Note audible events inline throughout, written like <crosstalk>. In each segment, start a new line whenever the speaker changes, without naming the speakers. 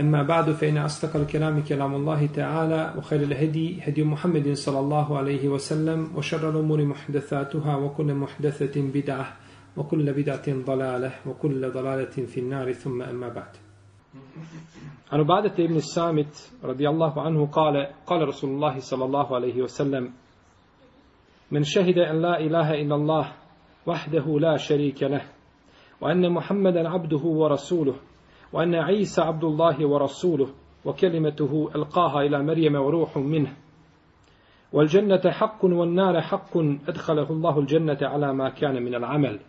أما بعد فإن أصدق الكلام كلام الله تعالى وخير الهدي هدي محمد صلى الله عليه وسلم وشر الأمور محدثاتها وكل محدثة بدعة وكل بدعة ضلالة وكل ضلالة في النار ثم أما بعد. عن عبادة ابن السامت رضي الله عنه قال قال رسول الله صلى الله عليه وسلم من شهد أن لا إله إلا الله وحده لا شريك له وأن محمدا عبده ورسوله وأن عيسى عبد الله ورسوله وكلمته ألقاها إلى مريم وروح منه والجنة حق والنار حق أدخله الله الجنة على ما كان من العمل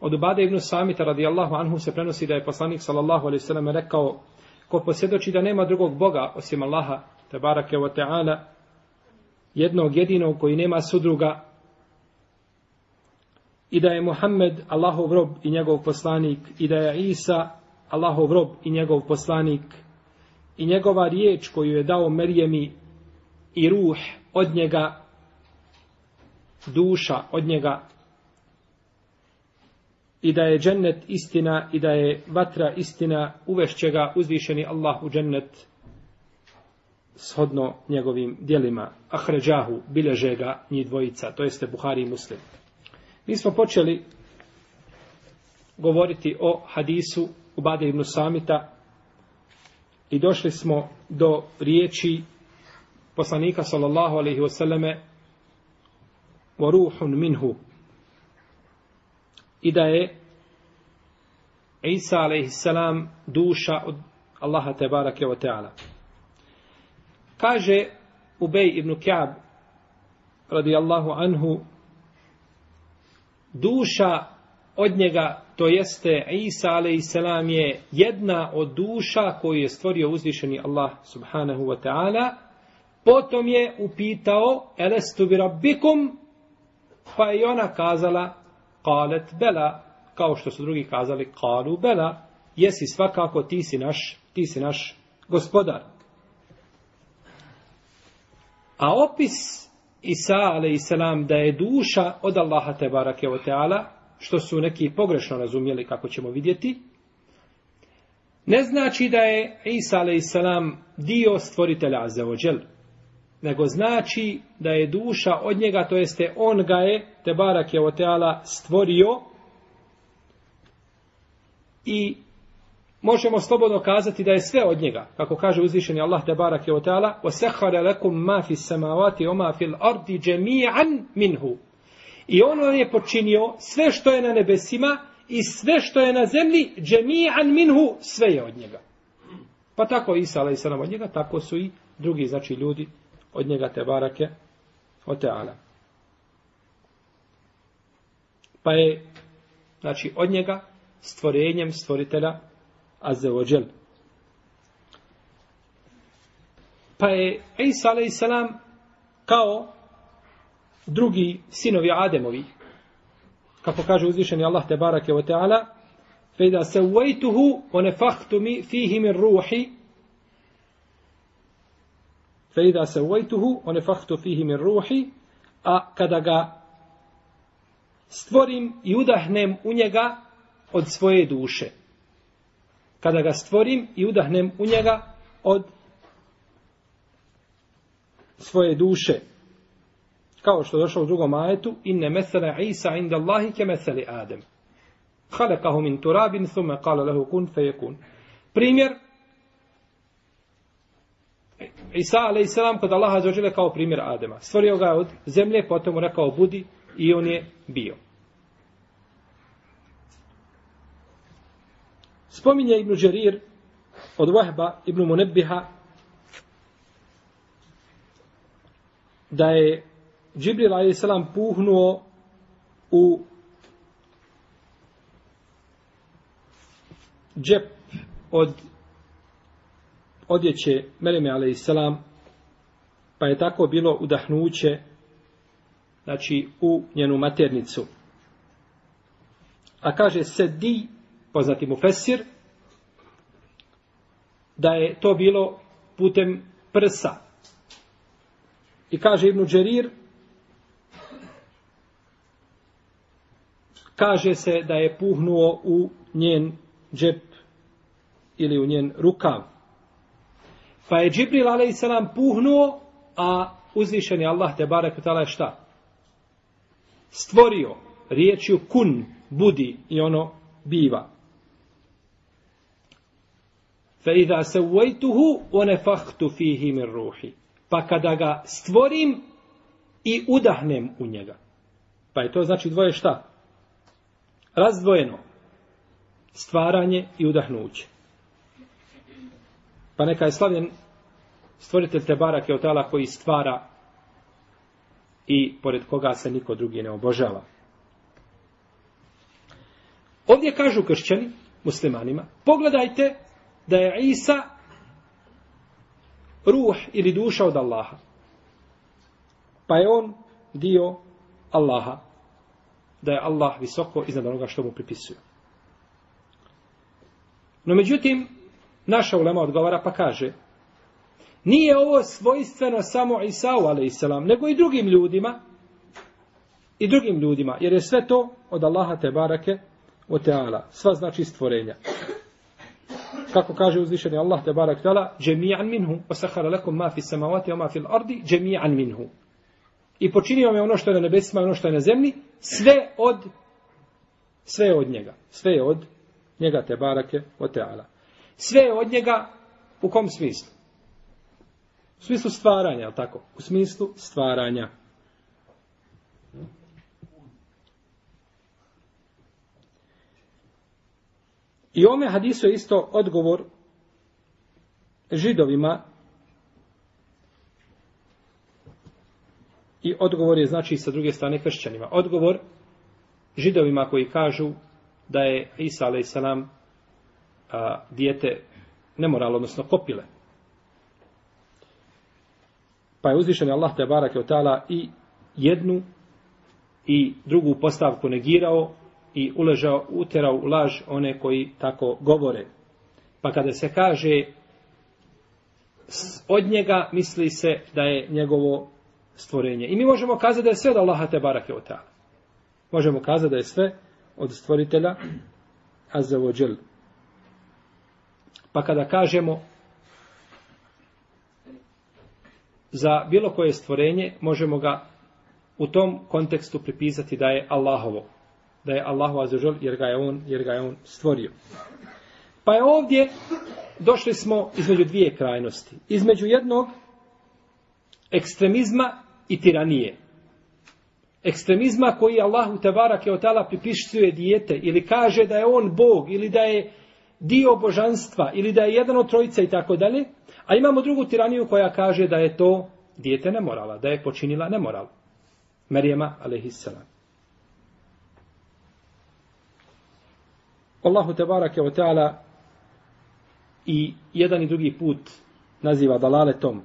Od Ubade ibn Samita radijallahu anhu se prenosi da je poslanik sallallahu alaihi sallam rekao ko posjedoči da nema drugog Boga osim Allaha tabarake wa ta'ala jednog jedinog koji nema sudruga i da je Muhammed Allahov rob i njegov poslanik i da je Isa Allahov rob i njegov poslanik. I njegova riječ koju je dao Merjemi i ruh od njega duša od njega. I da je džennet istina i da je vatra istina uvešće ga uzvišeni Allah u džennet shodno njegovim dijelima ahređahu bileže ga njih dvojica to jeste Buhari i Muslim. Mi smo počeli govoriti o hadisu Ubade ibn Samita i došli smo do riječi poslanika sallallahu alaihi wasallame wa ruhun minhu i da je Isa alaihi salam duša od Allaha tebarake o ta'ala. Kaže Ubej ibn Ka'b radijallahu anhu duša od njega, to jeste Isa a.s. je jedna od duša koju je stvorio uzvišeni Allah subhanahu wa ta'ala. Potom je upitao, elestu bi rabbikum, pa je ona kazala, kalet bela, kao što su drugi kazali, kalu bela, jesi svakako, ti si naš, ti si naš gospodar. A opis Isa a.s. da je duša od Allaha te barake o teala, što su neki pogrešno razumjeli kako ćemo vidjeti, ne znači da je Isa a.s. dio stvoritelja azeođel, nego znači da je duša od njega, to jeste on ga je, te barake o teala, stvorio i možemo slobodno kazati da je sve od njega, kako kaže uzvišeni Allah te barake o teala, وَسَحَرَ لَكُمْ مَا فِي السَّمَاوَاتِ وَمَا فِي الْأَرْضِ جَمِيعًا مِنْهُ I ono je počinio sve što je na nebesima i sve što je na zemlji, džemi'an minhu, sve je od njega. Pa tako Isa, ala i od njega, tako su i drugi, znači ljudi, od njega te barake, o teala. Pa je, znači, od njega, stvorenjem stvoritelja, Azze ođel. Pa je Isa a.s. kao drugi sinovi Ademovi, kako kaže uzvišeni Allah te barake wa ta'ala, fejda se uvejtuhu o nefahtu mi fihi min ruhi, fejda se uvejtuhu o nefahtu fihi min ruhi, a kada ga stvorim i udahnem u njega od svoje duše kada ga stvorim i udahnem u njega od svoje duše. Kao što je došlo u drugom ajetu, inne mesele Isa inda Allahi ke meseli Adem. Halekahu min turabin, thume kala lehu kun fejekun. Primjer, Isa a.s. kod Allaha zaođele kao primjer Adema. Stvorio ga od zemlje, potom mu rekao budi i on je bio. Spominje Ibnu Đerir od Vahba Ibnu Munebbiha da je Džibril a.s. puhnuo u džep od odjeće Mereme a.s. pa je tako bilo udahnuće znači u njenu maternicu. A kaže se di, Pa poznati mu Fesir, da je to bilo putem prsa. I kaže Ibnu Đerir, kaže se da je puhnuo u njen džep ili u njen rukav. Pa je Džibril a.s. puhnuo, a uzvišen je Allah te barek je šta? Stvorio riječju kun, budi i ono biva. Fa idha sawaytuhu wa nafakhtu fihi min ruhi. Pa kada ga stvorim i udahnem u njega. Pa je to znači dvoje šta? Razdvojeno. Stvaranje i udahnuće. Pa neka je slavljen stvoritelj te barake od koji stvara i pored koga se niko drugi ne obožava. Ovdje kažu kršćani, muslimanima, pogledajte da je Isa ruh ili duša od Allaha. Pa je on dio Allaha. Da je Allah visoko iznad onoga što mu pripisuju. No međutim, naša ulema odgovara pa kaže nije ovo svojstveno samo Isau a.s. nego i drugim ljudima i drugim ljudima jer je sve to od Allaha te barake o teala. Sva znači stvorenja kako kaže uzvišeni Allah te barak tala, jami'an minhu, osahara lakum ma fi samavati, ma fi ardi, džemijan minhu. I počinio je ono što je na nebesima, ono što je na zemlji, sve od, sve od njega. Sve od njega te barake o teala. Sve od njega, u kom smislu? U smislu stvaranja, tako? U smislu stvaranja. I ome hadisu je isto odgovor židovima i odgovor je znači sa druge strane kršćanima. Odgovor židovima koji kažu da je Isa a.s. dijete nemoralno, odnosno kopile. Pa je uzvišen Allah te barak je i jednu i drugu postavku negirao i uležao, uterao u laž one koji tako govore. Pa kada se kaže od njega misli se da je njegovo stvorenje. I mi možemo kazati da je sve od Allaha te barake od Možemo kazati da je sve od stvoritelja Azzavodžel. Pa kada kažemo za bilo koje stvorenje, možemo ga u tom kontekstu pripisati da je Allahovo da je Allahu azzawajal jer ga je on jer ga je on stvorio. Pa je ovdje došli smo između dvije krajnosti, između jednog ekstremizma i tiranije. Ekstremizma koji Allahu tebarake je otala pripišćuje dijete ili kaže da je on Bog ili da je dio božanstva ili da je jedan od trojica i tako dalje, a imamo drugu tiraniju koja kaže da je to dijete nemorala, da je počinila nemoral. Marijema alaihissalam. Allahu te ve teala i jedan i drugi put naziva dalaletom.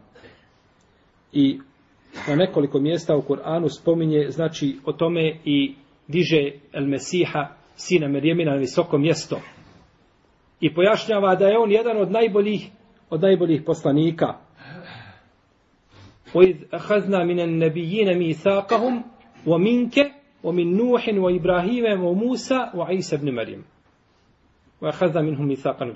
I na nekoliko mjesta u Kur'anu spominje znači o tome i diže El Mesiha sina Merjemina na visoko mjesto. I pojašnjava da je on jedan od najboljih od najboljih poslanika. وَإِذْ أَخَذْنَا مِنَ النَّبِيِّينَ مِيثَاقَهُمْ وَمِنْكَ وَمِنْ نُوحٍ وَإِبْرَاهِيمَ وَمُوسَى isa ibn مَرْيَمَ Wa khadha minhum mithaqan.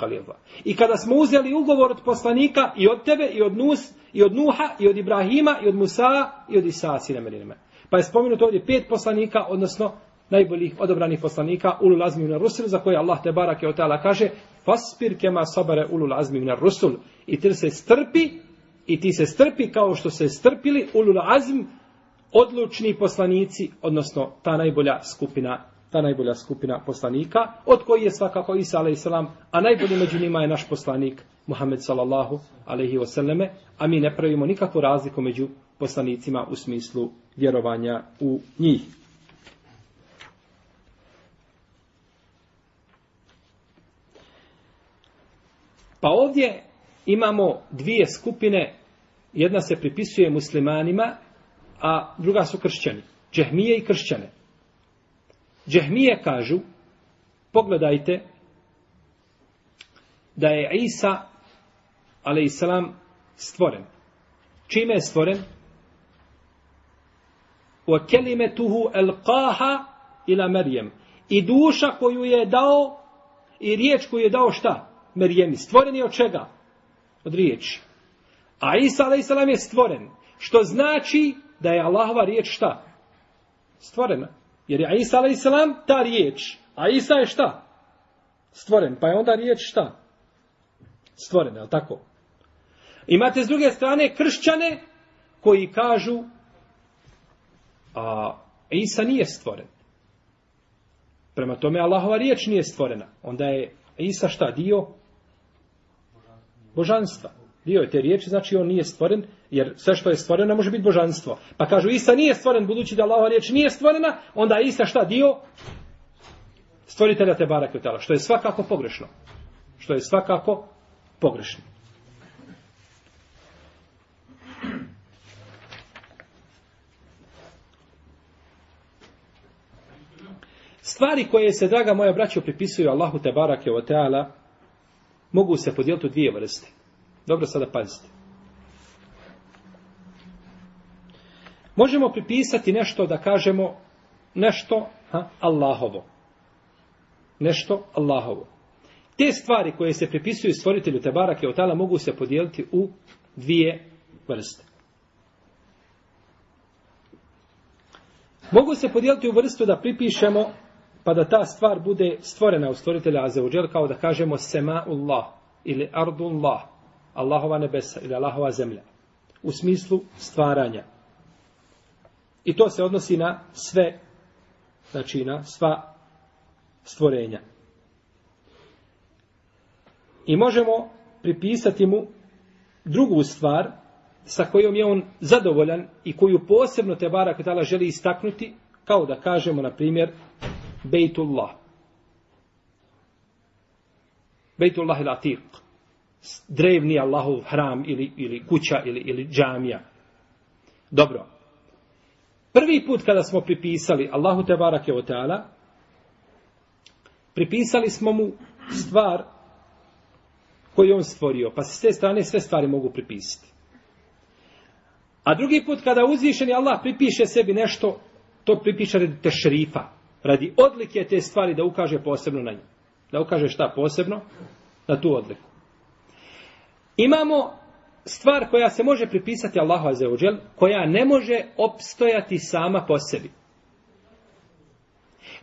I kada smo uzeli ugovor od poslanika i od tebe i od Nus i od Nuha i od Ibrahima i od Musa i od Isa sina Merinima. Pa je spomenuto ovdje pet poslanika, odnosno najboljih odobranih poslanika ulul azmi na rusul za koje Allah te barake o taala kaže fasbir kema sabare ulul azmi min rusul i ti se strpi i ti se strpi kao što se strpili ulul azm odlučni poslanici odnosno ta najbolja skupina ta najbolja skupina poslanika, od koji je svakako Isa a.s. A najbolji među njima je naš poslanik Muhammed sallallahu alaihi wasallame, a mi ne pravimo nikakvu razliku među poslanicima u smislu vjerovanja u njih. Pa ovdje imamo dvije skupine jedna se pripisuje muslimanima, a druga su kršćani. Džehmije i kršćane. Džehmije kažu, pogledajte, da je Isa, ale stvoren. Čime je stvoren? O kelimetuhu elqaha ila Merjem. I duša koju je dao, i riječ koju je dao šta? Merjemi. Stvoren je od čega? Od riječi. A Isa a.s. je stvoren. Što znači da je Allahova riječ šta? Stvorena. Jer je Isa a.s. ta riječ. A Isa je šta? Stvoren. Pa je onda riječ šta? Stvorena, je tako? Imate s druge strane kršćane koji kažu a Isa nije stvoren. Prema tome Allahova riječ nije stvorena. Onda je Isa šta? Dio božanstva. Dio je te riječi, znači on nije stvoren, jer sve što je stvoreno može biti božanstvo. Pa kažu Isa nije stvoren, budući da Allahova riječ nije stvorena, onda je Isa šta? Dio stvoritelja te barak što je svakako pogrešno. Što je svakako pogrešno. Stvari koje se, draga moja braćo, pripisuju Allahu te barake o teala, mogu se podijeliti u dvije vrste. Dobro sada pazite. Možemo pripisati nešto da kažemo nešto ha, Allahovo. Nešto Allahovo. Te stvari koje se pripisuju stvoritelju Tebarake od Tala mogu se podijeliti u dvije vrste. Mogu se podijeliti u vrstu da pripišemo pa da ta stvar bude stvorena u stvoritelja Azeođel kao da kažemo Sema'ullah ili Ardullah, Allahova nebesa ili Allahova zemlja. U smislu stvaranja. I to se odnosi na sve, znači na sva stvorenja. I možemo pripisati mu drugu stvar sa kojom je on zadovoljan i koju posebno te barak želi istaknuti, kao da kažemo, na primjer, Bejtullah. Bejtullah il Atiq. Drevni Allahov hram ili, ili kuća ili, ili džamija. Dobro. Prvi put kada smo pripisali Allahu te barake o teala, pripisali smo mu stvar koju on stvorio. Pa se s te strane sve stvari mogu pripisati. A drugi put kada uzvišeni Allah pripiše sebi nešto, to pripiše radi tešrifa. Radi odlike te stvari da ukaže posebno na nju. Da ukaže šta posebno? Na tu odliku. Imamo stvar koja se može pripisati Allahu Azeođel, koja ne može opstojati sama po sebi.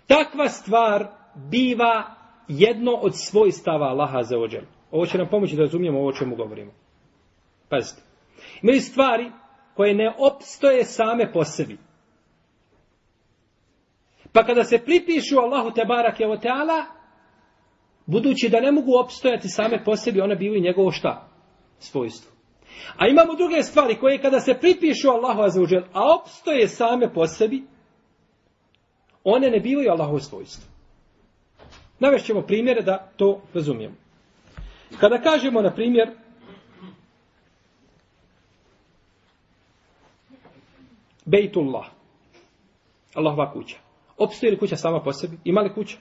Takva stvar biva jedno od svojstava Allaha Azeođel. Ovo će nam pomoći da razumijemo ovo o čemu govorimo. Pazite. Imaju stvari koje ne opstoje same po sebi. Pa kada se pripišu Allahu te barake o teala, budući da ne mogu opstojati same po sebi, one bivaju njegovo šta? Svojstvo. A imamo druge stvari koje kada se pripišu Allahu azuđel, a opstoje same po sebi, one ne bivaju Allahovo svojstvo. Navešćemo primjere da to razumijemo. Kada kažemo, na primjer, Bejtullah, Allahova kuća. Opstoji li kuća sama po sebi? Ima li kuća?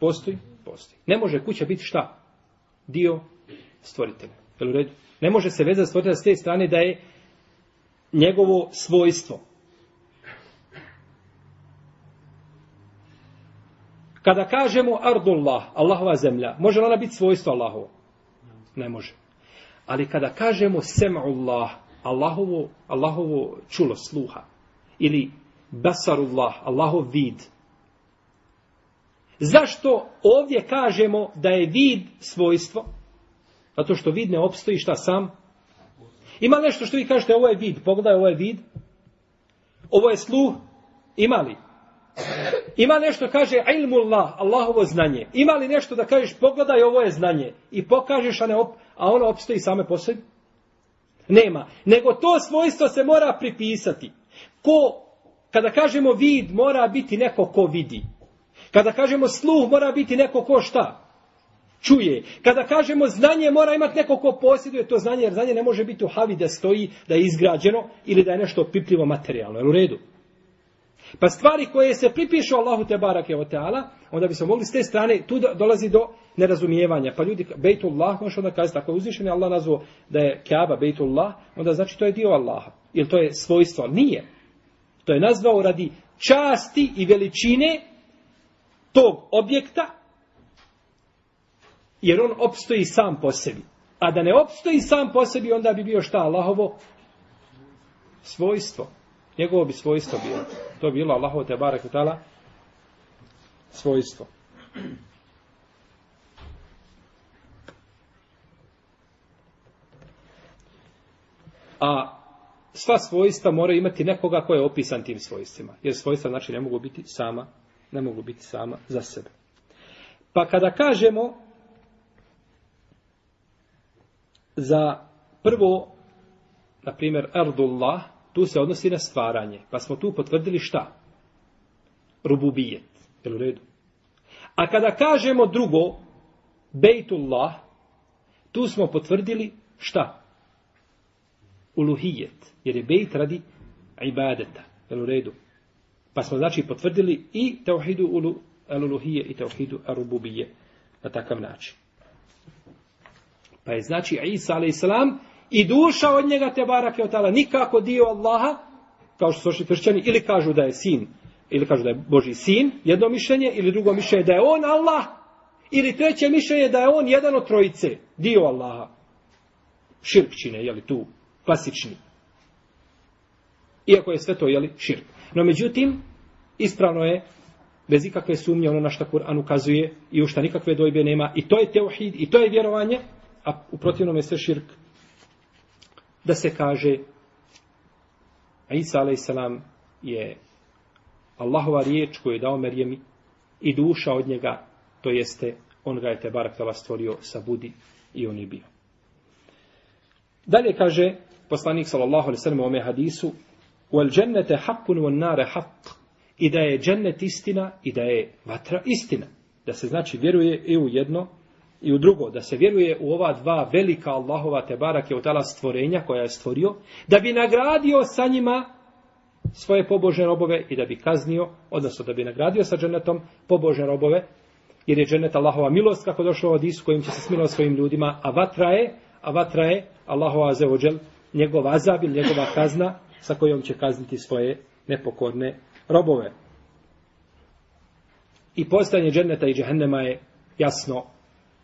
Postoji? Postoji. Ne može kuća biti šta? Dio stvoritelja. Jel u redu? Ne može se vezati stvoritelja s te strane da je njegovo svojstvo. Kada kažemo Ardullah, Allahova zemlja, može li ona biti svojstvo Allahovo? Ne može. Ali kada kažemo Sem'ullah, Allahovo, Allahovo čulo sluha, ili Basarullah, Allahov vid, Zašto ovdje kažemo da je vid svojstvo? Zato što vid ne opstoji šta sam? Ima nešto što vi kažete ovo je vid, pogledaj ovo je vid. Ovo je sluh, ima li? Ima nešto kaže ilmullah, Allahovo znanje. Ima li nešto da kažeš pogledaj ovo je znanje i pokažeš a, ne op, a ono opstoji same po sebi? Nema. Nego to svojstvo se mora pripisati. Ko, kada kažemo vid, mora biti neko ko vidi. Kada kažemo sluh, mora biti neko ko šta?
Čuje. Kada kažemo znanje, mora imati neko ko posjeduje to znanje, jer znanje ne može biti u havi da stoji, da je izgrađeno ili da je nešto pipljivo materijalno. Jel u redu? Pa stvari koje se pripišu Allahu te barake o teala, onda bi se mogli s te strane, tu dolazi do nerazumijevanja. Pa ljudi, Bejtullah, možeš onda kazati, ako je uzvišen je Allah nazvao da je Kaaba Bejtullah, onda znači to je dio Allaha. Ili to je svojstvo. Nije. To je nazvao radi časti i veličine tog objekta, jer on opstoji sam po sebi. A da ne opstoji sam po sebi, onda bi bio šta Allahovo svojstvo. Njegovo bi svojstvo bilo. To bi bilo Allahovo te barak utala svojstvo. A sva svojstva mora imati nekoga ko je opisan tim svojstvima. Jer svojstva znači ne mogu biti sama, ne mogu biti sama za sebe. Pa kada kažemo za prvo, na primjer, Ardullah, tu se odnosi na stvaranje. Pa smo tu potvrdili šta? Rububijet. Jel u redu? A kada kažemo drugo, Bejtullah, tu smo potvrdili šta? Uluhijet. Jer je bejt radi ibadeta. Jel u redu? Pa smo znači potvrdili i tauhidu ulu, uluhije i teuhidu arububije na takav način. Pa je znači Isa a.s. i duša od njega te barake od tala nikako dio Allaha, kao što su ošli kršćani, ili kažu da je sin, ili kažu da je Boži sin, jedno mišljenje, ili drugo mišljenje da je on Allah, ili treće mišljenje da je on jedan od trojice, dio Allaha. Širk čine, jeli tu, klasični. Iako je sve to, jeli, širk. No međutim, ispravno je, bez ikakve sumnje, ono na što Kur'an ukazuje i u šta nikakve dojbe nema, i to je teuhid, i to je vjerovanje, a u protivnom je sve širk, da se kaže Isa a.s. je Allahova riječ koju je dao Merjemi i duša od njega, to jeste on ga je te baraktala stvorio sa budi i on je bio. Dalje kaže poslanik sallallahu alaihi sallam u ome hadisu wal džennete haqqun wal nare haqq i da je džennet istina i da je vatra istina. Da se znači vjeruje i u jedno i u drugo, da se vjeruje u ova dva velika Allahova te barake od tala stvorenja koja je stvorio, da bi nagradio sa njima svoje pobožne robove i da bi kaznio, odnosno da bi nagradio sa dženetom pobožne robove, jer je dženet Allahova milost, kako došlo od Isu, kojim će se smilovati svojim ljudima, a vatra je, a vatra je Allahova azeođel, njegov azab ili njegova kazna, sa kojom će kazniti svoje nepokorne robove. I postanje dženeta i džehennema je jasno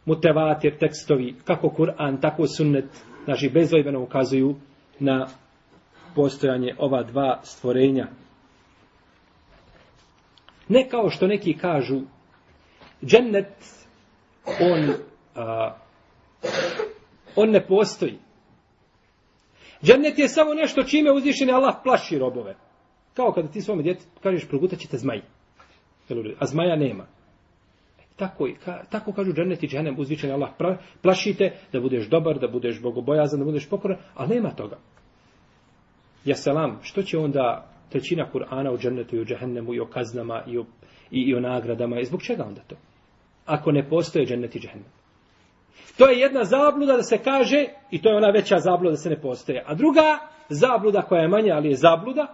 mutevatir tekstovi, kako Kur'an, tako sunnet, znači bezvojbeno ukazuju na postojanje ova dva stvorenja. Ne kao što neki kažu, džennet, on, a, on ne postoji. Džennet je samo nešto čime uzvišeni Allah plaši robove. Kao kada ti svome djetetu kažeš progutat ćete zmaj. A zmaja nema. Tako, ka, tako kažu džennet i džennem uzvičeni Allah. Pra, plašite da budeš dobar, da budeš bogobojazan, da budeš pokoran, a nema toga. Ja selam, što će onda trećina Kur'ana u džennetu i u džehennemu i o kaznama i o, i, i o nagradama i zbog čega onda to? Ako ne postoje džennet i džehennem. To je jedna zabluda da se kaže, i to je ona veća zabluda da se ne postoje. A druga zabluda koja je manja, ali je zabluda,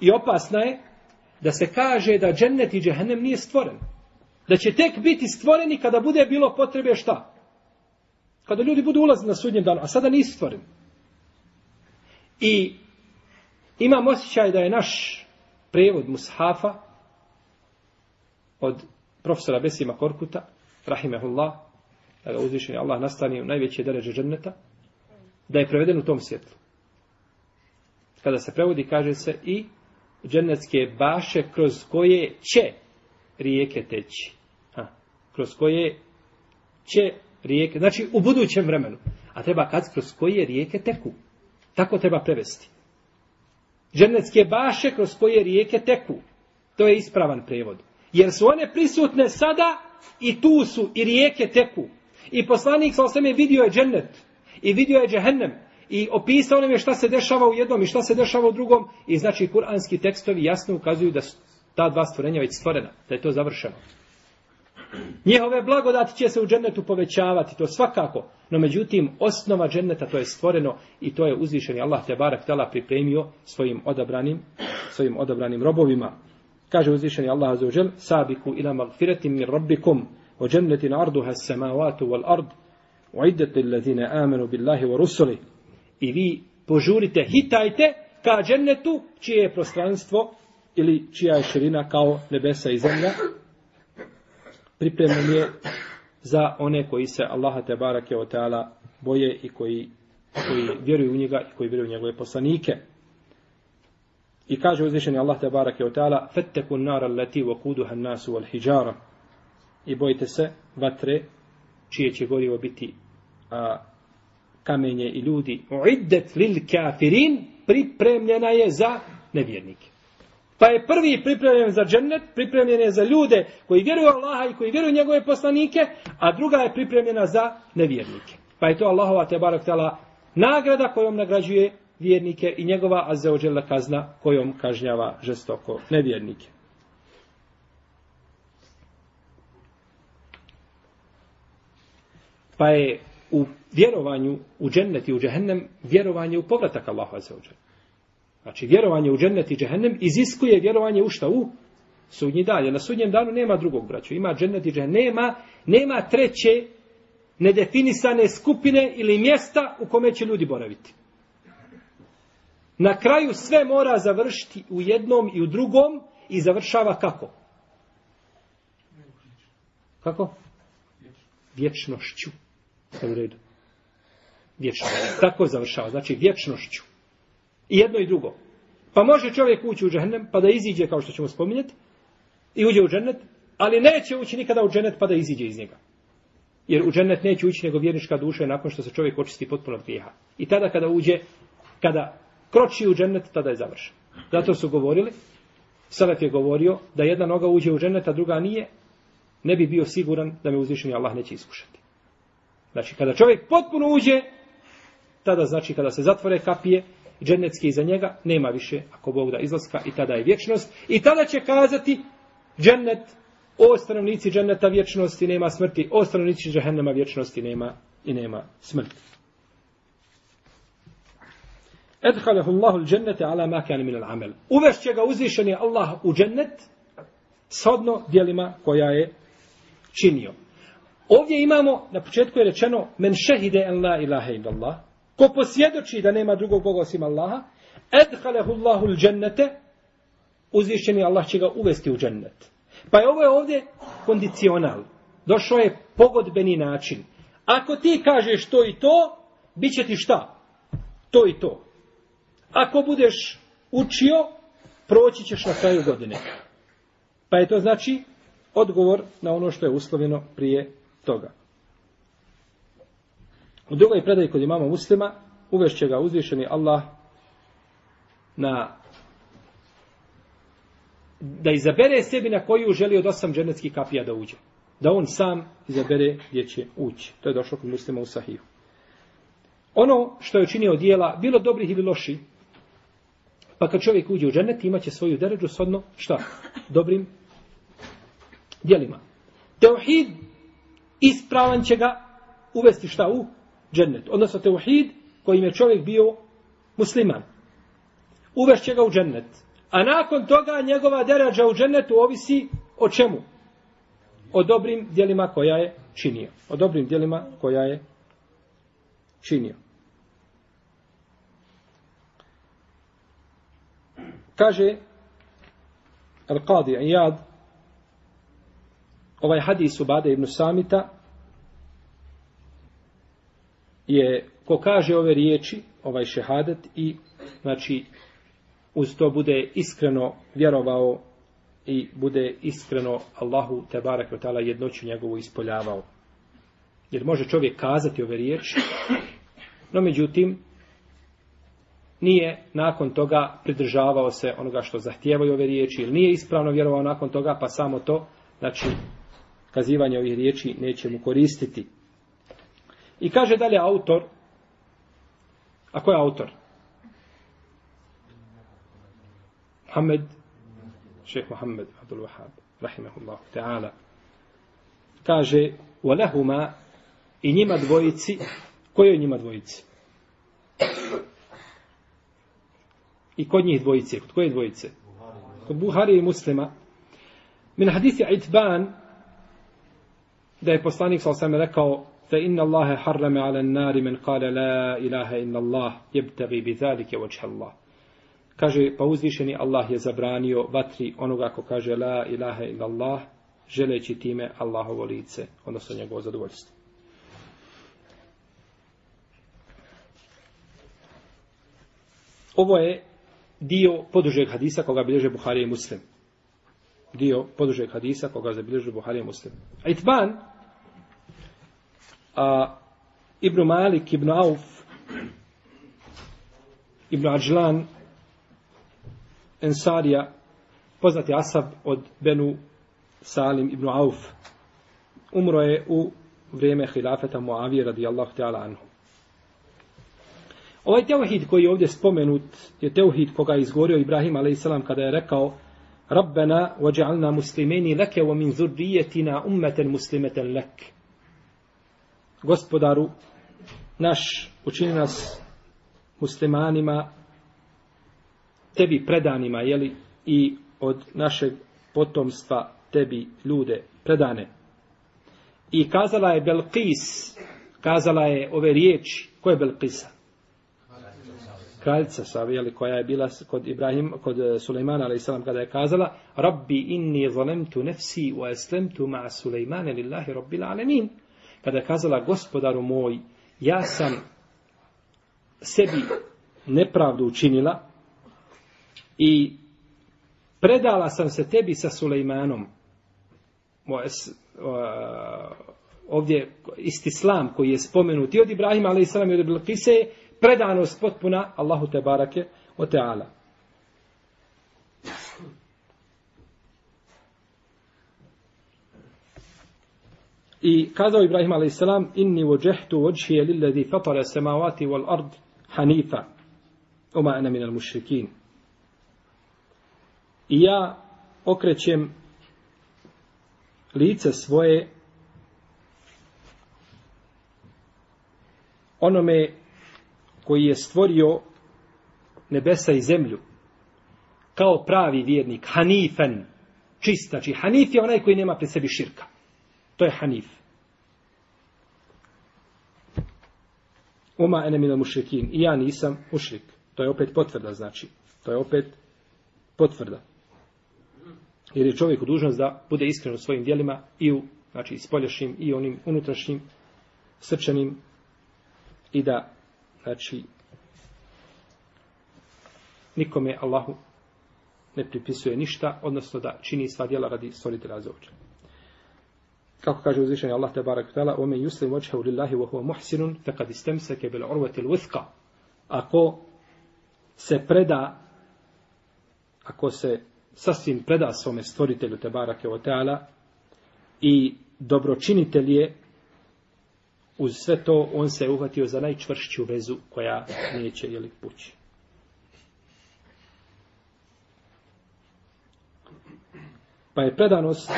i opasna je, da se kaže da džennet i džehennem nije stvoren. Da će tek biti stvoreni kada bude bilo potrebe šta? Kada ljudi budu ulazili na sudnjem danu, a sada nisu stvoreni. I imam osjećaj da je naš prevod Mushafa od profesora Besima Korkuta, Rahimehullah, da ga uzvišeni Allah nastani u najveće dereže dženneta, da je preveden u tom svjetlu. Kada se prevodi, kaže se i džennetske baše kroz koje će rijeke teći. Ha, kroz koje će rijeke, znači u budućem vremenu. A treba kad kroz koje rijeke teku. Tako treba prevesti. Džennetske baše kroz koje rijeke teku. To je ispravan prevod. Jer su one prisutne sada i tu su i rijeke teku. I poslanik sa je vidio je džennet. I vidio je džehennem. I opisao nam je šta se dešava u jednom i šta se dešava u drugom. I znači kuranski tekstovi jasno ukazuju da su ta dva stvorenja već stvorena. Da je to završeno. Njihove blagodati će se u džennetu povećavati, to svakako. No međutim, osnova dženneta to je stvoreno i to je uzvišeni Allah te barak tala pripremio svojim odabranim, svojim odabranim robovima. Kaže uzvišeni Allah azza wa sabiku ila magfiratin min rabbikum wa jannatin arduha as-samawati wal ard uiddat lil ladina amanu billahi wa rusuli. I vi požurite, hitajte ka džennetu čije je prostranstvo ili čija je širina kao nebesa i zemlja pripremljen je za one koji se Allaha te barake o teala boje i koji, koji vjeruju u njega i koji vjeruju u njegove poslanike. I kaže uzvišeni Allah te barake o teala fetteku nara leti wa kuduha nasu wal i bojite se vatre čije će gorivo biti a, kamenje i ljudi uiddet lil kafirin pripremljena je za nevjernike. Pa je prvi pripremljen za džennet, pripremljen je za ljude koji vjeruju Allaha i koji vjeruju njegove poslanike, a druga je pripremljena za nevjernike. Pa je to Allahova te barak tala nagrada kojom nagrađuje vjernike i njegova azeođela kazna kojom kažnjava žestoko nevjernike. Pa je u vjerovanju u džennet i u džehennem vjerovanje u povratak Allahu azeođela. Znači, vjerovanje u džennet i džehennem iziskuje vjerovanje u šta? U sudnji dan. Jer na sudnjem danu nema drugog braća. Ima džennet i džehennem. Nema, nema treće nedefinisane skupine ili mjesta u kome će ljudi boraviti. Na kraju sve mora završiti u jednom i u drugom i završava kako? Kako? Vječnošću. U redu. Vječnošću. Tako završava. Znači vječnošću. I jedno i drugo. Pa može čovjek ući u džennet pa da iziđe kao što ćemo spominjati i uđe u džennet, ali neće ući nikada u džennet pa da iziđe iz njega. Jer u džennet neće ući nego vjernička duša nakon što se čovjek očisti potpuno od grijeha. I tada kada uđe, kada kroči u džennet, tada je završen. Zato su govorili, Salaf je govorio da jedna noga uđe u džennet, a druga nije, ne bi bio siguran da me uzvišeni Allah neće iskušati. Znači, kada čovjek potpuno uđe, tada znači kada se zatvore kapije, džennetski iza njega, nema više, ako Bog da izlaska, i tada je vječnost. I tada će kazati džennet, o stanovnici dženneta vječnosti nema smrti, o stanovnici džehennema vječnosti nema i nema smrti. Edhalehu Allahu džennete ala ma kana min al-amel. Uvešće ga uzvišeni Allah u džennet shodno dijelima koja je činio. Ovdje imamo, na početku je rečeno, men šehide en la ilaha illallah, Ko posvjedoči da nema drugog Boga osim Allaha, edhalehu Allahu l'đennete, uzvišćeni Allah će ga uvesti u džennet. Pa je ovo je ovdje kondicional. Došao je pogodbeni način. Ako ti kažeš to i to, bit će ti šta? To i to. Ako budeš učio, proći ćeš na kraju godine. Pa je to znači odgovor na ono što je uslovljeno prije toga. U drugoj predaji kod imama muslima uvešće ga uzvišeni Allah na da izabere sebi na koju želi od osam dženeckih kapija da uđe. Da on sam izabere gdje će ući. To je došlo kod muslima u sahiju. Ono što je učinio dijela, bilo dobrih ili loši, pa kad čovjek uđe u dženet, imaće svoju deređu sodno, šta? Dobrim dijelima. Teohid ispravan će ga uvesti šta u džennet. Odnosno teuhid kojim je čovjek bio musliman. Uvešće ga u džennet. A nakon toga njegova derađa u džennetu ovisi o čemu? O dobrim dijelima koja je činio. O dobrim dijelima koja je činio. Kaže Al-Qadi Iyad ovaj hadis u Bade ibn Samita je ko kaže ove riječi, ovaj šehadet i znači uz to bude iskreno vjerovao i bude iskreno Allahu te barek ve taala jednoću njegovu ispoljavao. Jer može čovjek kazati ove riječi, no međutim nije nakon toga pridržavao se onoga što zahtijevaju ove riječi ili nije ispravno vjerovao nakon toga, pa samo to, znači, kazivanje ovih riječi neće mu koristiti. I kaže dalje autor, a ko je autor? Muhammed, šeheh Muhammed Abdul Wahab, rahimahullah ta'ala. kaže وَلَهُمَا i njima dvojici, kojoj njima dvojici? I kod njih dvojice, kod koje dvojice? Kod Buhari i muslima. Min hadisi Itban, da je poslanik sa osam rekao, fa inna Allahe harrame ala nari men kale la ilaha inna Allah, jebtagi bi zalike vođha Allah. Kaže, pa uzvišeni Allah je zabranio vatri onoga ko kaže la ilaha illa Allah, želeći time Allahovo lice, odnosno njegovo zadovoljstvo. Ovo je dio podužeg hadisa koga bilježe Buhari i Muslim. Dio podužeg hadisa koga zabilježe Buhari i Muslim. Itban, a, Ibn Malik, Ibn Auf, Ibn Ađlan, Ensarija, poznati Asab od Benu Salim ibn Auf, umro je u vrijeme hilafeta Muavije radijallahu ta'ala anhu. Ovaj teuhid koji je ovdje spomenut je teuhid koga je izgovorio Ibrahim a.s. kada je rekao Rabbena vađa'alna muslimeni leke wa min zurrijetina ummeten muslimeten leke Gospodaru, naš učini nas muslimanima tebi predanima, jeli, i od našeg potomstva tebi ljude predane. I kazala je Belkis, kazala je ove riječi, ko je Belkisa? Kraljica Savijeli, koja je bila kod Ibrahim, kod eh, Sulejmana, ali kada je kazala, Rabbi inni zalemtu nefsi wa eslemtu ma Sulejmane lillahi rabbil alemin. Pa Kada je kazala, gospodaru moj, ja sam sebi nepravdu učinila, I predala sam se tebi sa Sulejmanom. Ovdje istislam koji je spomenut i od Ibrahima, ali i salam i od Bilkise, predanost potpuna Allahu te barake o teala. I kazao Ibrahim a.s. Inni vođehtu vođhije lillazi fatara semavati wal ard hanifa. Oma ena minal mušrikin. I ja okrećem lice svoje onome koji je stvorio nebesa i zemlju kao pravi vjernik, hanifen, čist, znači hanif je onaj koji nema pri sebi širka. To je hanif. Uma ene mila mušrikin. I ja nisam mušrik. To je opet potvrda, znači. To je opet potvrda. Jer je čovjek dužnost da bude iskren u svojim dijelima i u znači, spoljašnjim i onim unutrašnjim srčanim i da znači nikome Allahu ne pripisuje ništa, odnosno da čini sva djela radi stvoritelja za očinu. Kako kaže uzvišeni Allah te barek tala, ome yuslim wajhahu lillahi wa huwa muhsinun, faqad istamsaka bil bil al-wuthqa." Ako se preda, ako se sasvim preda svome stvoritelju te barake o teala i dobročinitelj je uz sve to on se uhvatio za najčvršću vezu koja neće jeli pući. Pa je predanost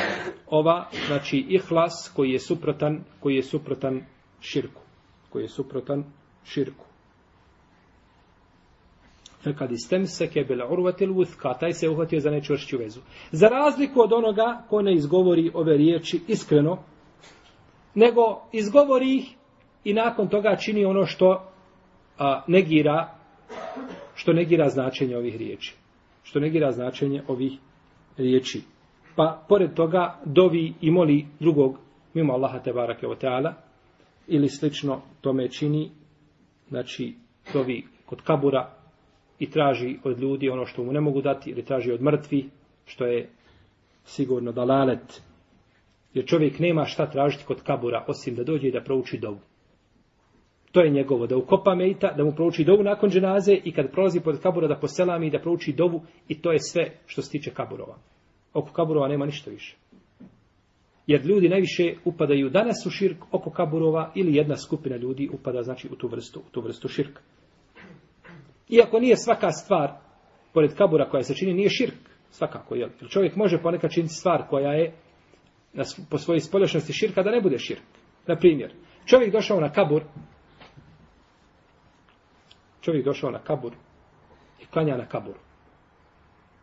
ova, znači ihlas koji je suprotan, koji je suprotan širku. Koji je suprotan širku kad istemseke bil urvatil uthka, taj se uhvatio za nečvršću vezu. Za razliku od onoga ko ne izgovori ove riječi iskreno, nego izgovori ih i nakon toga čini ono što a, negira što negira značenje ovih riječi. Što negira značenje ovih riječi. Pa, pored toga, dovi i moli drugog, mimo Allaha te barake o teala, ili slično tome čini, znači, dovi kod kabura, i traži od ljudi ono što mu ne mogu dati ili traži od mrtvi što je sigurno dalalet. Jer čovjek nema šta tražiti kod kabura osim da dođe i da prouči dovu. To je njegovo da ukopa mejta da mu prouči dovu nakon dženaze i kad prolazi pod kabura da poselami i da prouči dovu i to je sve što se tiče kaburova oko kaburova nema ništa više jer ljudi najviše upadaju danas u širk oko kaburova ili jedna skupina ljudi upada znači u tu vrstu, u tu vrstu širka Iako nije svaka stvar, pored kabura koja se čini, nije širk. Svakako, jel? Jer čovjek može ponekad činiti stvar koja je na, po svojoj spoljašnosti širka da ne bude širk. Na primjer, čovjek došao na kabur, čovjek došao na kabur i klanja na kabur.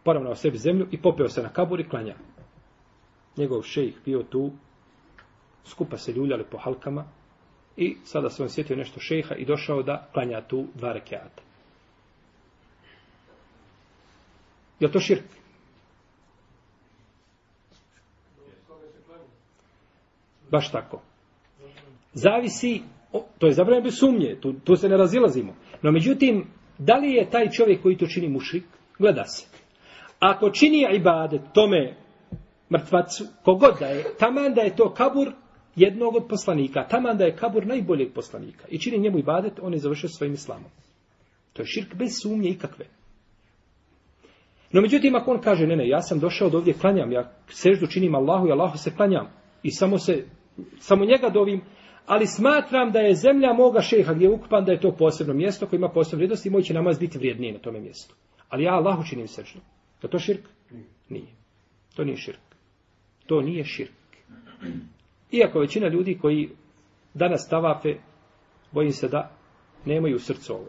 Poravnao sebi zemlju i popeo se na kabur i klanja. Njegov šejh bio tu, skupa se ljuljali po halkama i sada se on sjetio nešto šejha i došao da klanja tu dva rekiata. Je to širk? Baš tako. Zavisi, o, to je zabranjeno bez sumnje, tu, tu se ne razilazimo. No međutim, da li je taj čovjek koji to čini mušrik? Gleda se. Ako čini ibadet tome mrtvacu, kogod da je, taman da je to kabur jednog od poslanika, taman da je kabur najboljeg poslanika i čini njemu ibadet, on je završio svojim islamom. To je širk bez sumnje ikakve. No međutim, ako on kaže, ne, ne, ja sam došao do ovdje, klanjam, ja seždu činim Allahu i Allahu se klanjam i samo se, samo njega dovim, ali smatram da je zemlja moga šeha gdje je ukupan, da je to posebno mjesto koje ima posebno vrijednost i moj će namaz biti vrijedniji na tome mjestu. Ali ja Allahu činim seždu. Je to širk? Nije. To nije širk. To nije širk. Iako većina ljudi koji danas tavafe, bojim se da nemaju srce ovo.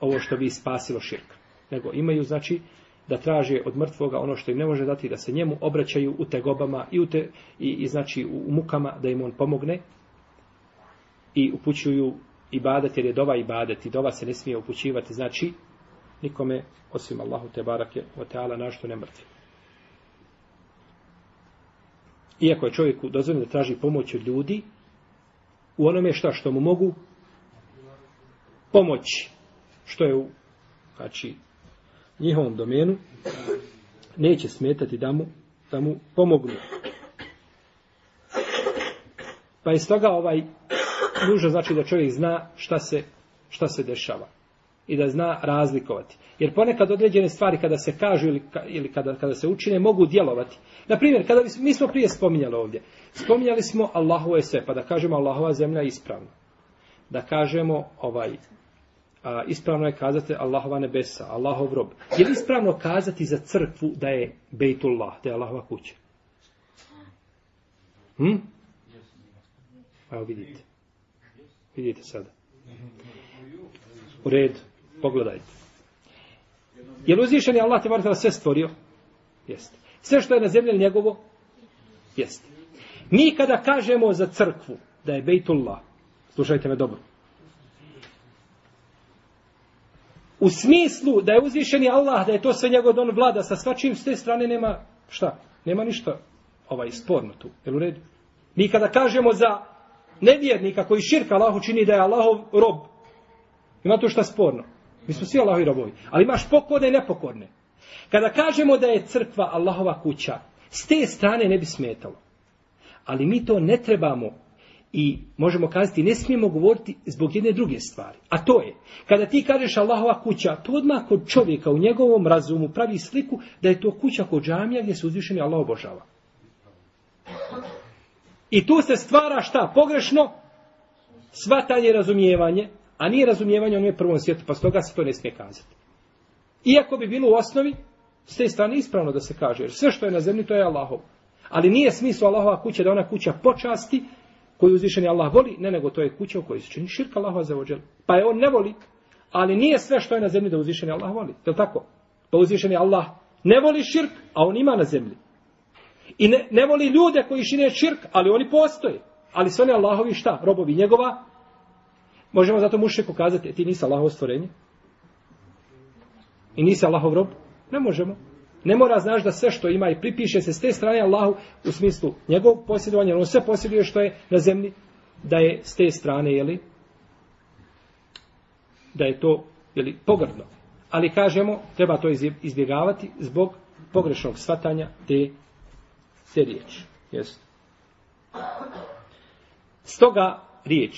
Ovo što bi spasilo širk. Nego imaju, znači, da traže od mrtvoga ono što im ne može dati, da se njemu obraćaju u tegobama i, u te, i, i znači u mukama da im on pomogne i upućuju ibadet jer je dova ibadet i dova se ne smije upućivati znači nikome osim Allahu te barake o teala našto ne mrtvi. Iako je čovjeku dozvoljeno da traži pomoć od ljudi u onome šta što mu mogu pomoći što je u znači njihovom domenu, neće smetati da mu, da mu pomognu. Pa iz toga ovaj nužno znači da čovjek zna šta se, šta se dešava i da zna razlikovati. Jer ponekad određene stvari kada se kažu ili, ili kada, kada se učine mogu djelovati. Na primjer, kada bi, mi smo prije spominjali ovdje, spominjali smo Allahu je sve, pa da kažemo Allahova zemlja je ispravna. Da kažemo ovaj a, ispravno je kazati Allahova nebesa, Allahov rob. Je li ispravno kazati za crkvu da je Bejtullah, da je Allahova kuća? Hm? Evo vidite. Vidite sada. U red, pogledajte. Je li uzvišen je Allah te sve stvorio? Jeste. Sve što je na zemlji njegovo? Jeste. Mi kada kažemo za crkvu da je Bejtullah, slušajte me dobro, U smislu da je uzvišeni Allah, da je to sve njegov don vlada sa svačim s te strane nema šta? Nema ništa ovaj sporno tu. Jel u redu? Mi kada kažemo za nevjernika koji širka Allahu čini da je Allahov rob, ima tu šta sporno. Mi smo svi Allahovi robovi. Ali imaš pokorne i nepokorne. Kada kažemo da je crkva Allahova kuća, s te strane ne bi smetalo. Ali mi to ne trebamo I možemo kazati, ne smijemo govoriti zbog jedne druge stvari. A to je, kada ti kažeš Allahova kuća, to odmah kod čovjeka u njegovom razumu pravi sliku da je to kuća kod džamija gdje se uzvišeni Allah obožava. I tu se stvara šta? Pogrešno svatanje razumijevanje, a nije razumijevanje onome prvom svijetu, pa stoga se to ne smije kazati. Iako bi bilo u osnovi, s te strane ispravno da se kaže, jer sve što je na zemlji to je Allahov. Ali nije smisla Allahova kuća da ona kuća počasti, koju uzvišeni Allah voli, ne nego to je kuća u kojoj se čini širka Allahova za ođel. Pa je on ne voli, ali nije sve što je na zemlji da uzvišeni Allah voli. Je tako? Pa uzvišeni Allah ne voli širk, a on ima na zemlji. I ne, ne voli ljude koji šine širk, ali oni postoje. Ali su oni Allahovi šta? Robovi njegova. Možemo zato muše pokazati, e, ti nisi Allahov stvorenje. I nisi Allahov rob. Ne možemo. Ne mora znaš da sve što ima i pripiše se s te strane Allahu u smislu njegovog posjedovanja, on sve posjeduje što je na zemlji, da je s te strane, jeli, da je to, jeli, pogrdno. Ali kažemo, treba to izbjegavati zbog pogrešnog svatanja te, te riječi. Jeste. Stoga riječ,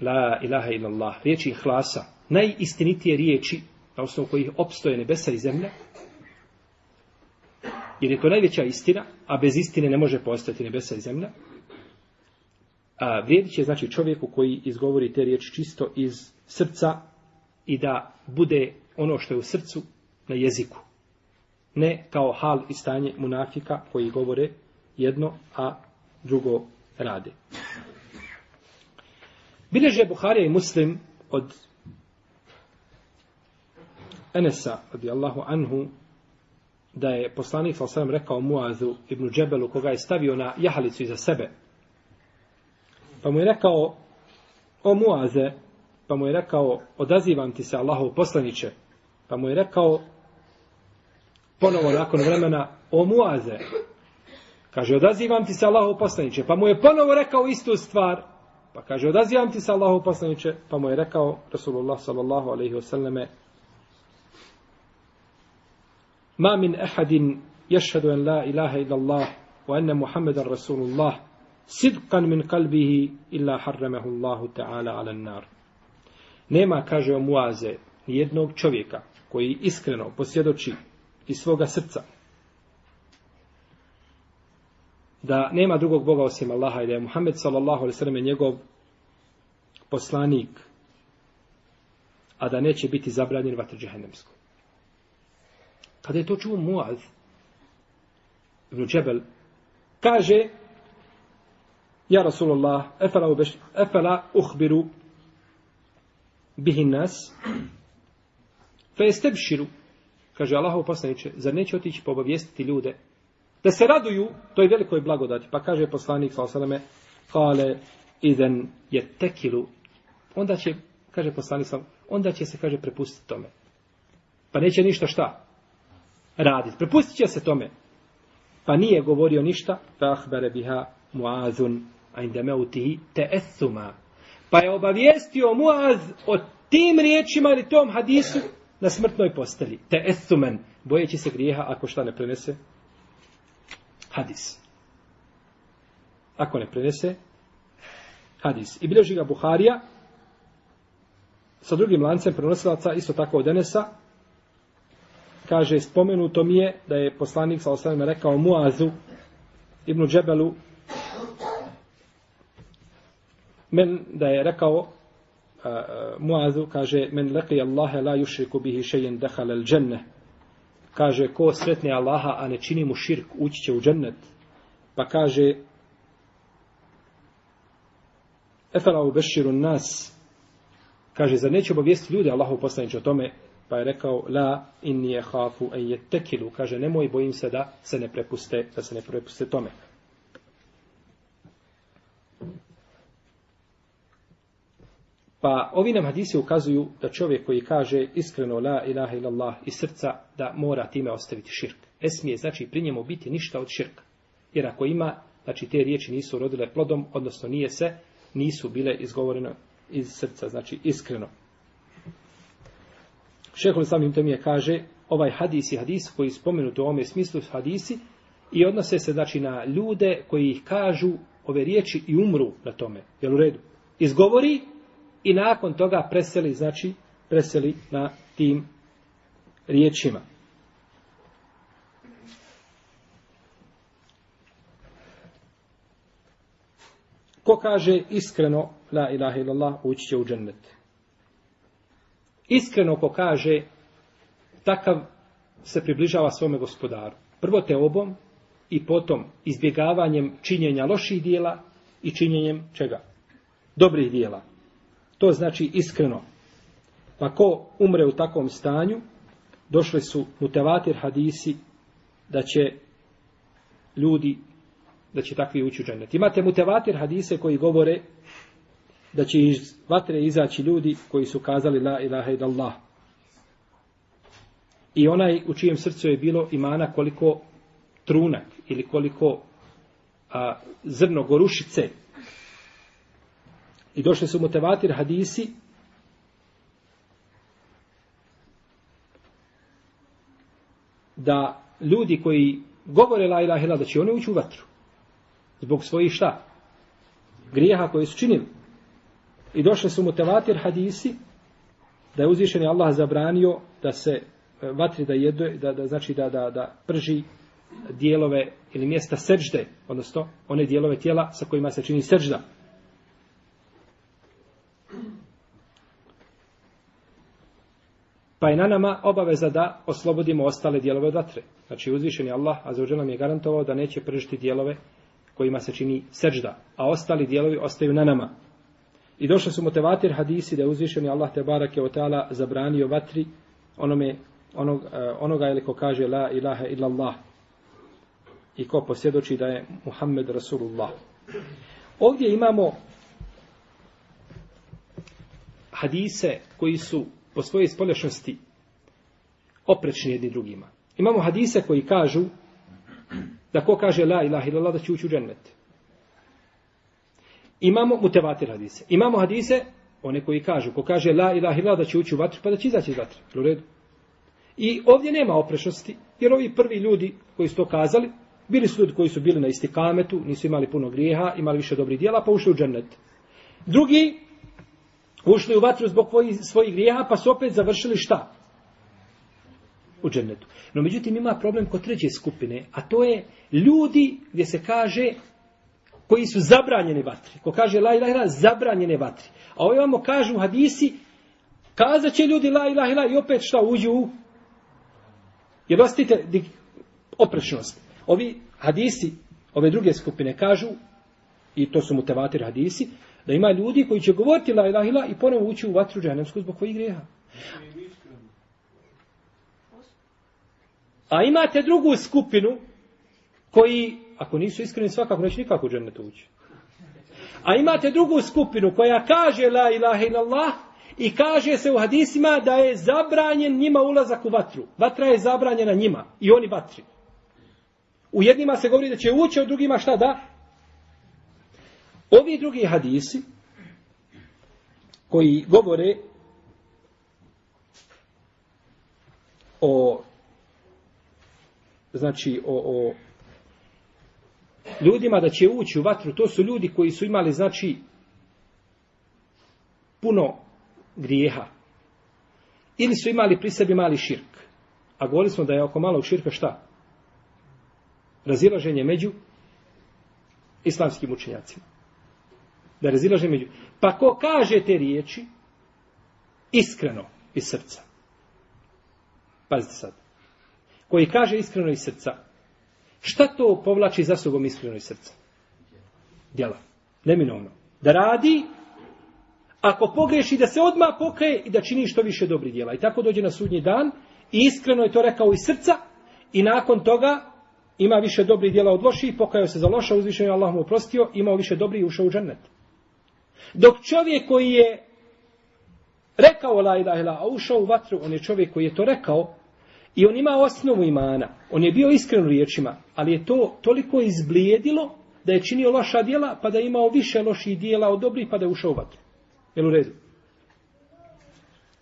la ilaha illallah, riječi hlasa, najistinitije riječi, na osnovu kojih opstoje nebesa i zemlja, Jer je to najveća istina, a bez istine ne može postati nebesa i zemlja. A vrijedit će znači čovjeku koji izgovori te riječi čisto iz srca i da bude ono što je u srcu na jeziku. Ne kao hal i stanje munafika koji govore jedno, a drugo rade. Bileže Buharija i Muslim od Enesa, radijallahu anhu, da je poslanik sa osam rekao Muazu ibn Džebelu, koga je stavio na jahalicu iza sebe. Pa mu je rekao, o Muaze, pa mu je rekao, odazivam ti se Allahov poslaniće. Pa mu je rekao, ponovo nakon vremena, o Muaze, kaže, odazivam ti se Allahov poslaniće. Pa mu je ponovo rekao istu stvar, Pa kaže, odazivam ti se Allahu poslaniče, pa mu je rekao Rasulullah sallallahu alaihi wasallame Ma min ehadin yashhadu en la ilaha ila Allah wa enne Muhammadan Rasulullah sidkan min kalbihi illa harramahu Allahu ta'ala ala nar. Nema, kaže Muaze, jednog čovjeka koji iskreno posjedoči iz svoga srca da nema drugog Boga osim Allaha i da je Muhammed sallallahu alaihi sallam njegov poslanik a da neće biti zabranjen vatr džehennemskoj. Kada je to čuo Muaz, ibn Džebel, kaže, ja Rasulullah, efela, ubeš, efela uhbiru bihin nas, fe jeste bširu, kaže Allahov poslaniče, zar neće otići pobavijestiti ljude, da se raduju toj velikoj blagodati, pa kaže poslanik sa osaleme, kale, izen je tekilu, onda će, kaže poslanik sa onda će se, kaže, prepustiti tome. Pa neće ništa šta? raditi. Prepustit će se tome. Pa nije govorio ništa, fa ahbere biha muazun, a inde meutihi te esuma. Pa je obavijestio muaz o tim riječima ili tom hadisu na smrtnoj posteli. Te esumen, bojeći se grijeha ako šta ne prenese hadis. Ako ne prenese hadis. I bilježi ga Buharija sa drugim lancem prenosilaca, isto tako od Enesa, kaže, spomenuto mi je da je poslanik sa osnovima rekao Muazu ibn Džebelu men da je rekao uh, uh Muazu, kaže men leqi Allahe la yushriku bihi šejen dehal el dženne kaže, ko sretne Allaha a ne čini mu širk, ući će u džennet pa kaže efela u beširu nas kaže, zar neće obavijesti ljude Allahu poslanić o tome Pa je rekao, la inni je hafu en je tekilu. Kaže, nemoj, bojim se da se ne prepuste, da se ne prepuste tome. Pa ovi nam hadisi ukazuju da čovjek koji kaže iskreno la ilaha illallah iz srca da mora time ostaviti širk. Ne smije znači pri njemu biti ništa od širka. Jer ako ima, znači te riječi nisu rodile plodom, odnosno nije se, nisu bile izgovorene iz srca, znači iskreno. Šehol samim temije kaže, ovaj hadis i hadis koji spomenut u ovome smislu hadisi i odnose se znači na ljude koji ih kažu ove riječi i umru na tome. Jel u redu? Izgovori i nakon toga preseli, znači preseli na tim riječima. Ko kaže iskreno la ilaha illallah ući će u džennet iskreno ko kaže takav se približava svome gospodaru. Prvo te obom i potom izbjegavanjem činjenja loših dijela i činjenjem čega? Dobrih dijela. To znači iskreno. Pa ko umre u takvom stanju, došli su mutevatir hadisi da će ljudi, da će takvi ući u džennet. Imate mutevatir hadise koji govore da će iz vatre izaći ljudi koji su kazali la ilaha illallah. I onaj u čijem srcu je bilo imana koliko trunak ili koliko a, zrno gorušice. I došli su mutevatir hadisi da ljudi koji govore la ilaha ila da će oni ući u vatru. Zbog svojih šta? Grijeha koje su činili. I došli su mutevatir hadisi da je uzvišeni Allah zabranio da se e, vatri da jedu, da, da, znači da, da, da prži dijelove ili mjesta srđde, odnosno one dijelove tijela sa kojima se čini srđda. Pa je na nama obaveza da oslobodimo ostale dijelove od vatre. Znači uzvišeni Allah, a za nam je garantovao da neće pržiti dijelove kojima se čini seđda, a ostali dijelovi ostaju na nama. I došli su motivatir hadisi da je uzvišeni Allah te barake o ta'ala zabranio vatri onome, onog, e, onoga ili ko kaže la ilaha illallah i ko posjedoči da je Muhammed Rasulullah. Ovdje imamo hadise koji su po svojoj spoljašnosti oprečni jedni drugima. Imamo hadise koji kažu da ko kaže la ilaha illallah da će ući u džennet. Imamo mutevatir hadise. Imamo hadise, one koji kažu, ko kaže la ilaha illallah da će ući u vatru, pa da će izaći iz vatre. U redu. I ovdje nema oprešnosti, jer ovi prvi ljudi koji su to kazali, bili su ljudi koji su bili na istikametu, nisu imali puno grijeha, imali više dobrih dijela, pa ušli u džennet. Drugi, ušli u vatru zbog svojih grijeha, pa su opet završili šta? U džennetu. No međutim ima problem kod treće skupine, a to je ljudi gdje se kaže koji su zabranjeni vatri. Ko kaže la ilaha ila, zabranjene vatri. A ovo imamo kažu hadisi, kazat će ljudi la ilaha ila i opet šta uđu u... Jer ostite oprečnost. Ovi hadisi, ove druge skupine kažu, i to su mutevatir hadisi, da ima ljudi koji će govoriti la ilaha ila i ponovo ući u vatru džanemsku zbog kojih greha. A imate drugu skupinu koji, ako nisu iskreni, svakako neće nikako u džennetu ući. A imate drugu skupinu koja kaže la ilaha illallah i kaže se u hadisima da je zabranjen njima ulazak u vatru. Vatra je zabranjena njima i oni vatri. U jednima se govori da će ući, u drugima šta da? Ovi drugi hadisi koji govore o znači o, o ljudima da će ući u vatru, to su ljudi koji su imali znači puno grijeha. Ili su imali pri sebi mali širk. A govorili smo da je oko malog širka šta? Razilaženje među islamskim učenjacima. Da razilaže među... Pa ko kaže te riječi iskreno iz srca. Pazite sad koji kaže iskreno iz srca, šta to povlači za sobom iskreno iz srca? Djela. Neminovno. Da radi, ako pogreši, da se odmah pokaje i da čini što više dobri djela. I tako dođe na sudnji dan i iskreno je to rekao iz srca i nakon toga ima više dobri djela od loših, pokajao se za loša, uzvišen je Allah mu oprostio, imao više dobri i ušao u džennet. Dok čovjek koji je rekao la ilaha ila, a ušao u vatru, on je čovjek koji je to rekao, I on ima osnovu imana. On je bio iskren u riječima, ali je to toliko izblijedilo da je činio loša dijela, pa da je imao više loših dijela od dobrih, pa da je ušao u vatru. Jel u redu?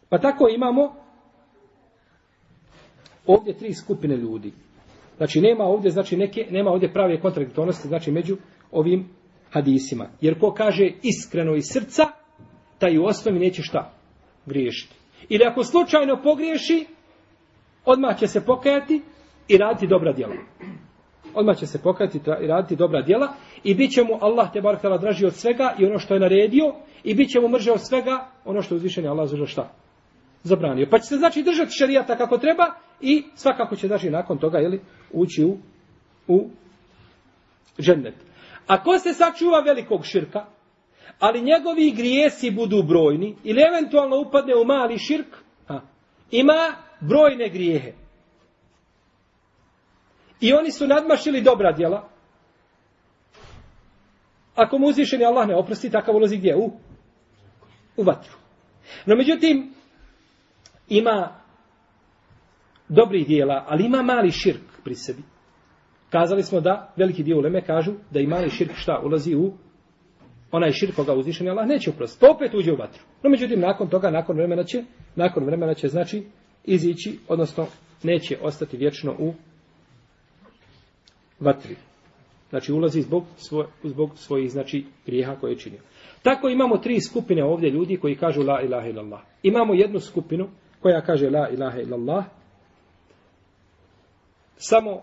Pa tako imamo ovdje tri skupine ljudi. Znači nema ovdje, znači neke, nema ovdje prave kontradiktornosti, znači među ovim hadisima. Jer ko kaže iskreno iz srca, taj u osnovi neće šta? Griješiti. Ili ako slučajno pogriješi, odmah će se pokajati i raditi dobra djela. Odmah će se pokajati i raditi dobra djela i bit će mu Allah te barakala draži od svega i ono što je naredio i bit će mu mrže od svega ono što je uzvišenje Allah za šta? Zabranio. Pa će se znači držati šarijata kako treba i svakako će znači nakon toga jeli, ući u, u džennet. Ako se sačuva velikog širka, ali njegovi grijesi budu brojni ili eventualno upadne u mali širk, ha, ima brojne grijehe. I oni su nadmašili dobra djela. Ako mu uzvišeni Allah ne oprosti, takav ulazi gdje? U, u vatru. No međutim, ima dobrih dijela, ali ima mali širk pri sebi. Kazali smo da veliki dio uleme kažu da i mali širk šta ulazi u onaj širk koga uzvišeni Allah neće oprostiti. Pa opet uđe u vatru. No međutim, nakon toga, nakon vremena će, nakon vremena će, znači, izići, odnosno neće ostati vječno u vatri. Znači ulazi zbog, svoj, zbog svojih znači grijeha koje je činio. Tako imamo tri skupine ovdje ljudi koji kažu la ilaha illallah. Imamo jednu skupinu koja kaže la ilaha illallah samo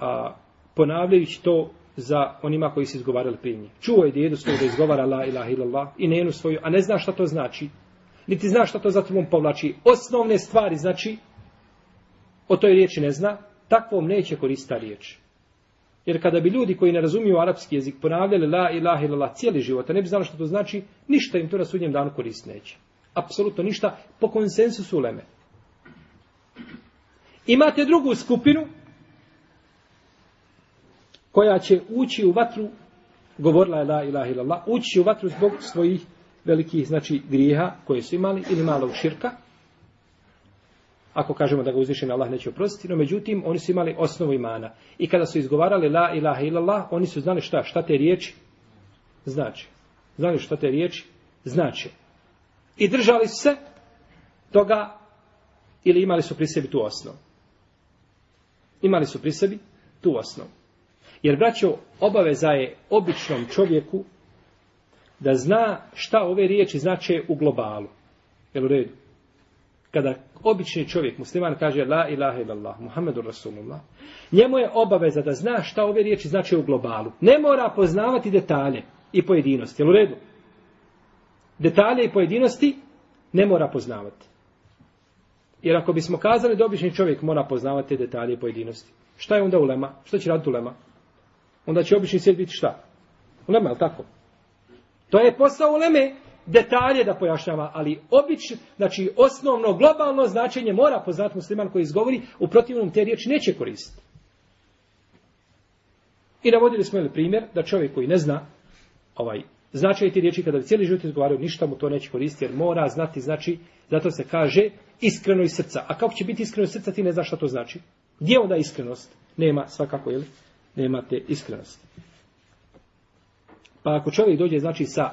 a, ponavljajući to za onima koji se izgovarali prije njih. Čuo je djedu svoju da izgovara la ilaha illallah i nenu svoju, a ne zna šta to znači. niti zna šta to za tobom povlači. Osnovne stvari, znači, o toj riječi ne zna, takvom neće koristiti riječ. Jer kada bi ljudi koji ne razumiju arapski jezik ponavljali la ilaha illallah cijeli život, a ne bi znali što to znači, ništa im to na sudnjem danu korist neće. Apsolutno ništa po konsensusu uleme. Imate drugu skupinu koja će ući u vatru, govorila je la ilaha illallah, ući u vatru zbog svojih velikih, znači, grijeha koje su imali ili malog širka, ako kažemo da ga uzvišen Allah neće oprostiti, no međutim, oni su imali osnovu imana. I kada su izgovarali la ilaha illallah, oni su znali šta, šta te riječi znači. Znali šta te riječi znači. I držali se toga ili imali su pri sebi tu osnovu. Imali su pri sebi tu osnovu. Jer, braćo, obaveza je običnom čovjeku da zna šta ove riječi znače u globalu. Jel u redu? Kada obični čovjek, musliman, kaže la ilaha illallah, Muhammedur Rasulullah, njemu je obaveza da zna šta ove riječi znače u globalu. Ne mora poznavati detalje i pojedinosti. Jel u redu? Detalje i pojedinosti ne mora poznavati. Jer ako bismo kazali da obični čovjek mora poznavati detalje i pojedinosti, šta je onda ulema? Šta će raditi ulema? Onda će obični svijet biti šta? Ulema, ali tako? To je posao uleme detalje da pojašnjava, ali obično, znači osnovno globalno značenje mora poznati musliman koji izgovori, u protivnom te riječi neće koristiti. I navodili smo ili primjer da čovjek koji ne zna ovaj značaj ti riječi kada bi cijeli život izgovaraju, ništa mu to neće koristiti jer mora znati, znači, zato se kaže iskreno iz srca. A kako će biti iskreno iz srca, ti ne znaš šta to znači. Gdje onda iskrenost? Nema svakako, ili? Nema te iskrenosti. Pa ako čovjek dođe, znači, sa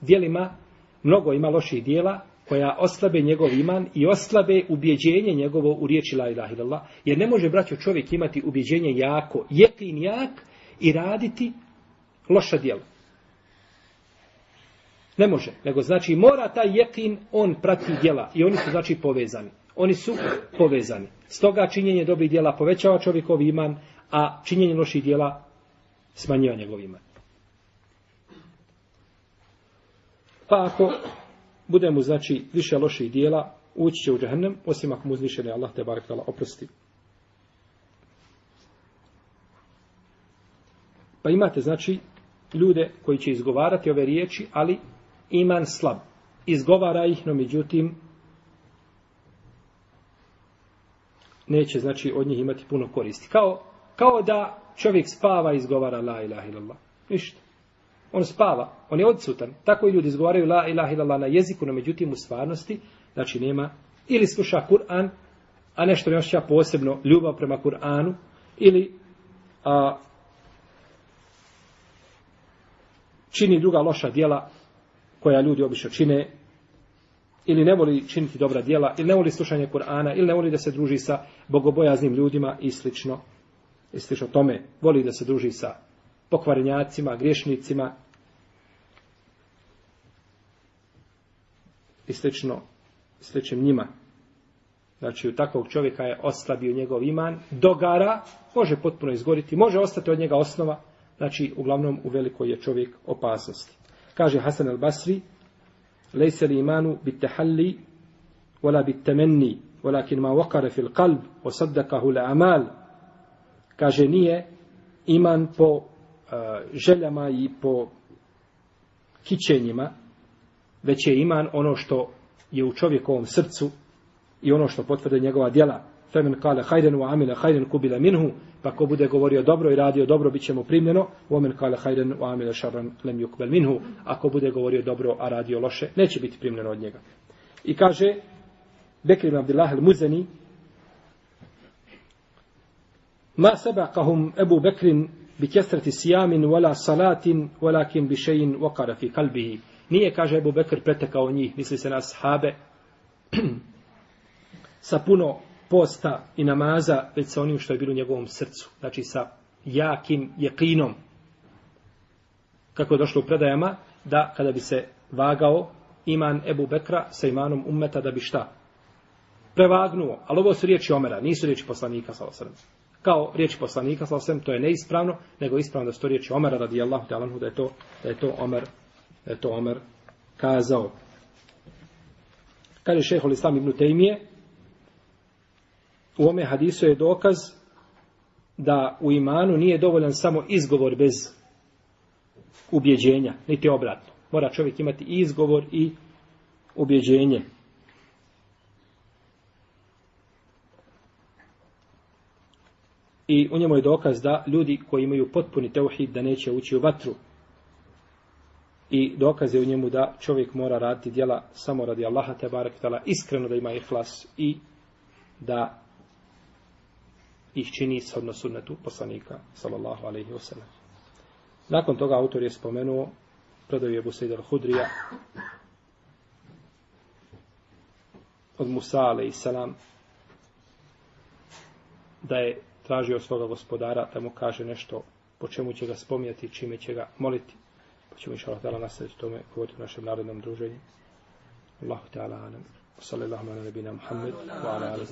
dijelima mnogo ima loših dijela koja oslabe njegov iman i oslabe ubjeđenje njegovo u riječi la ilaha illallah. Jer ne može, braćo, čovjek imati ubjeđenje jako, jekin jak i raditi loša dijela. Ne može, nego znači mora taj jekin, on prati djela i oni su znači povezani. Oni su povezani. Stoga činjenje dobrih djela povećava čovjekov iman, a činjenje loših dijela smanjiva njegov iman. Pa ako budemo, znači, više loših dijela, ući će u džahnem, osim ako mu uzvišene Allah te barek tala oprosti. Pa imate, znači, ljude koji će izgovarati ove riječi, ali iman slab. Izgovara ih, no međutim, neće, znači, od njih imati puno koristi. Kao, kao da čovjek spava i izgovara la ilaha illallah. Ništa. On spava, on je odsutan. Tako i ljudi izgovaraju la ilaha illallah na jeziku, no međutim u stvarnosti, znači nema, ili sluša Kur'an, a nešto ne ošća posebno ljubav prema Kur'anu, ili a, čini druga loša dijela koja ljudi obično čine, ili ne voli činiti dobra dijela, ili ne voli slušanje Kur'ana, ili ne voli da se druži sa bogobojaznim ljudima i slično. I slično tome, voli da se druži sa pokvarenjacima, griješnicima, i slično, sličnim njima. Znači, u takvog čovjeka je oslabio njegov iman, dogara, može potpuno izgoriti, može ostati od njega osnova, znači, uglavnom, u velikoj je čovjek opasnosti. Kaže Hasan al-Basri, lejse li imanu bit tehalli, wala bit temenni, walakin ma wakare fil kalb, osaddakahu le amal, kaže, nije iman po uh, željama i po kićenjima, već je iman ono što je u čovjekovom srcu i ono što potvrde njegova djela. Femen kale hajden wa amile hajden kubile minhu, pa ko bude govorio dobro i radio dobro, bit će mu primljeno. Omen kale hajden wa amile šaran lem yukbel minhu, ako bude govorio dobro, a radio loše, neće biti primljeno od njega. I kaže, Bekir ibn Abdullah al-Muzani, Ma sabaqahum Ebu Bekrin bi kesrati sijamin wala salatin, walakin bi šein wakara fi kalbihi. Nije, kaže Ebu Bekr, pretekao njih, misli se na sahabe, <clears throat> sa puno posta i namaza, već sa onim što je bilo u njegovom srcu. Znači sa jakim jekinom. Kako je došlo u predajama, da kada bi se vagao iman Ebu Bekra sa imanom ummeta, da bi šta? Prevagnuo. Ali ovo su riječi Omera, nisu riječi poslanika, sa osrem. Kao riječi poslanika, sa to je neispravno, nego ispravno da su to riječi Omera, radijallahu ta'ala, da je to, da je to Omer da je to Omer kazao. Kaže šehol Islam ibn Tejmije, u ome hadisu je dokaz da u imanu nije dovoljan samo izgovor bez ubjeđenja, niti obratno. Mora čovjek imati i izgovor i ubjeđenje. I u njemu je dokaz da ljudi koji imaju potpuni teuhid da neće ući u vatru. I dokaz je u njemu da čovjek mora raditi djela samo radi Allaha te barek tala, iskreno da ima ihlas i da ih čini shodno sunnetu poslanika sallallahu alaihi wasallam. Nakon toga autor je spomenuo predaju Ebu Busaid al-Hudrija od Musa alaihi salam da je tražio svoga gospodara da mu kaže nešto po čemu će ga spomijati, čime će ga moliti. Pa ćemo inša Allah nastaviti tome govoriti u našem narodnom druženju. Allahu Teala alam. Sallallahu ala nabina Muhammed wa ala alihi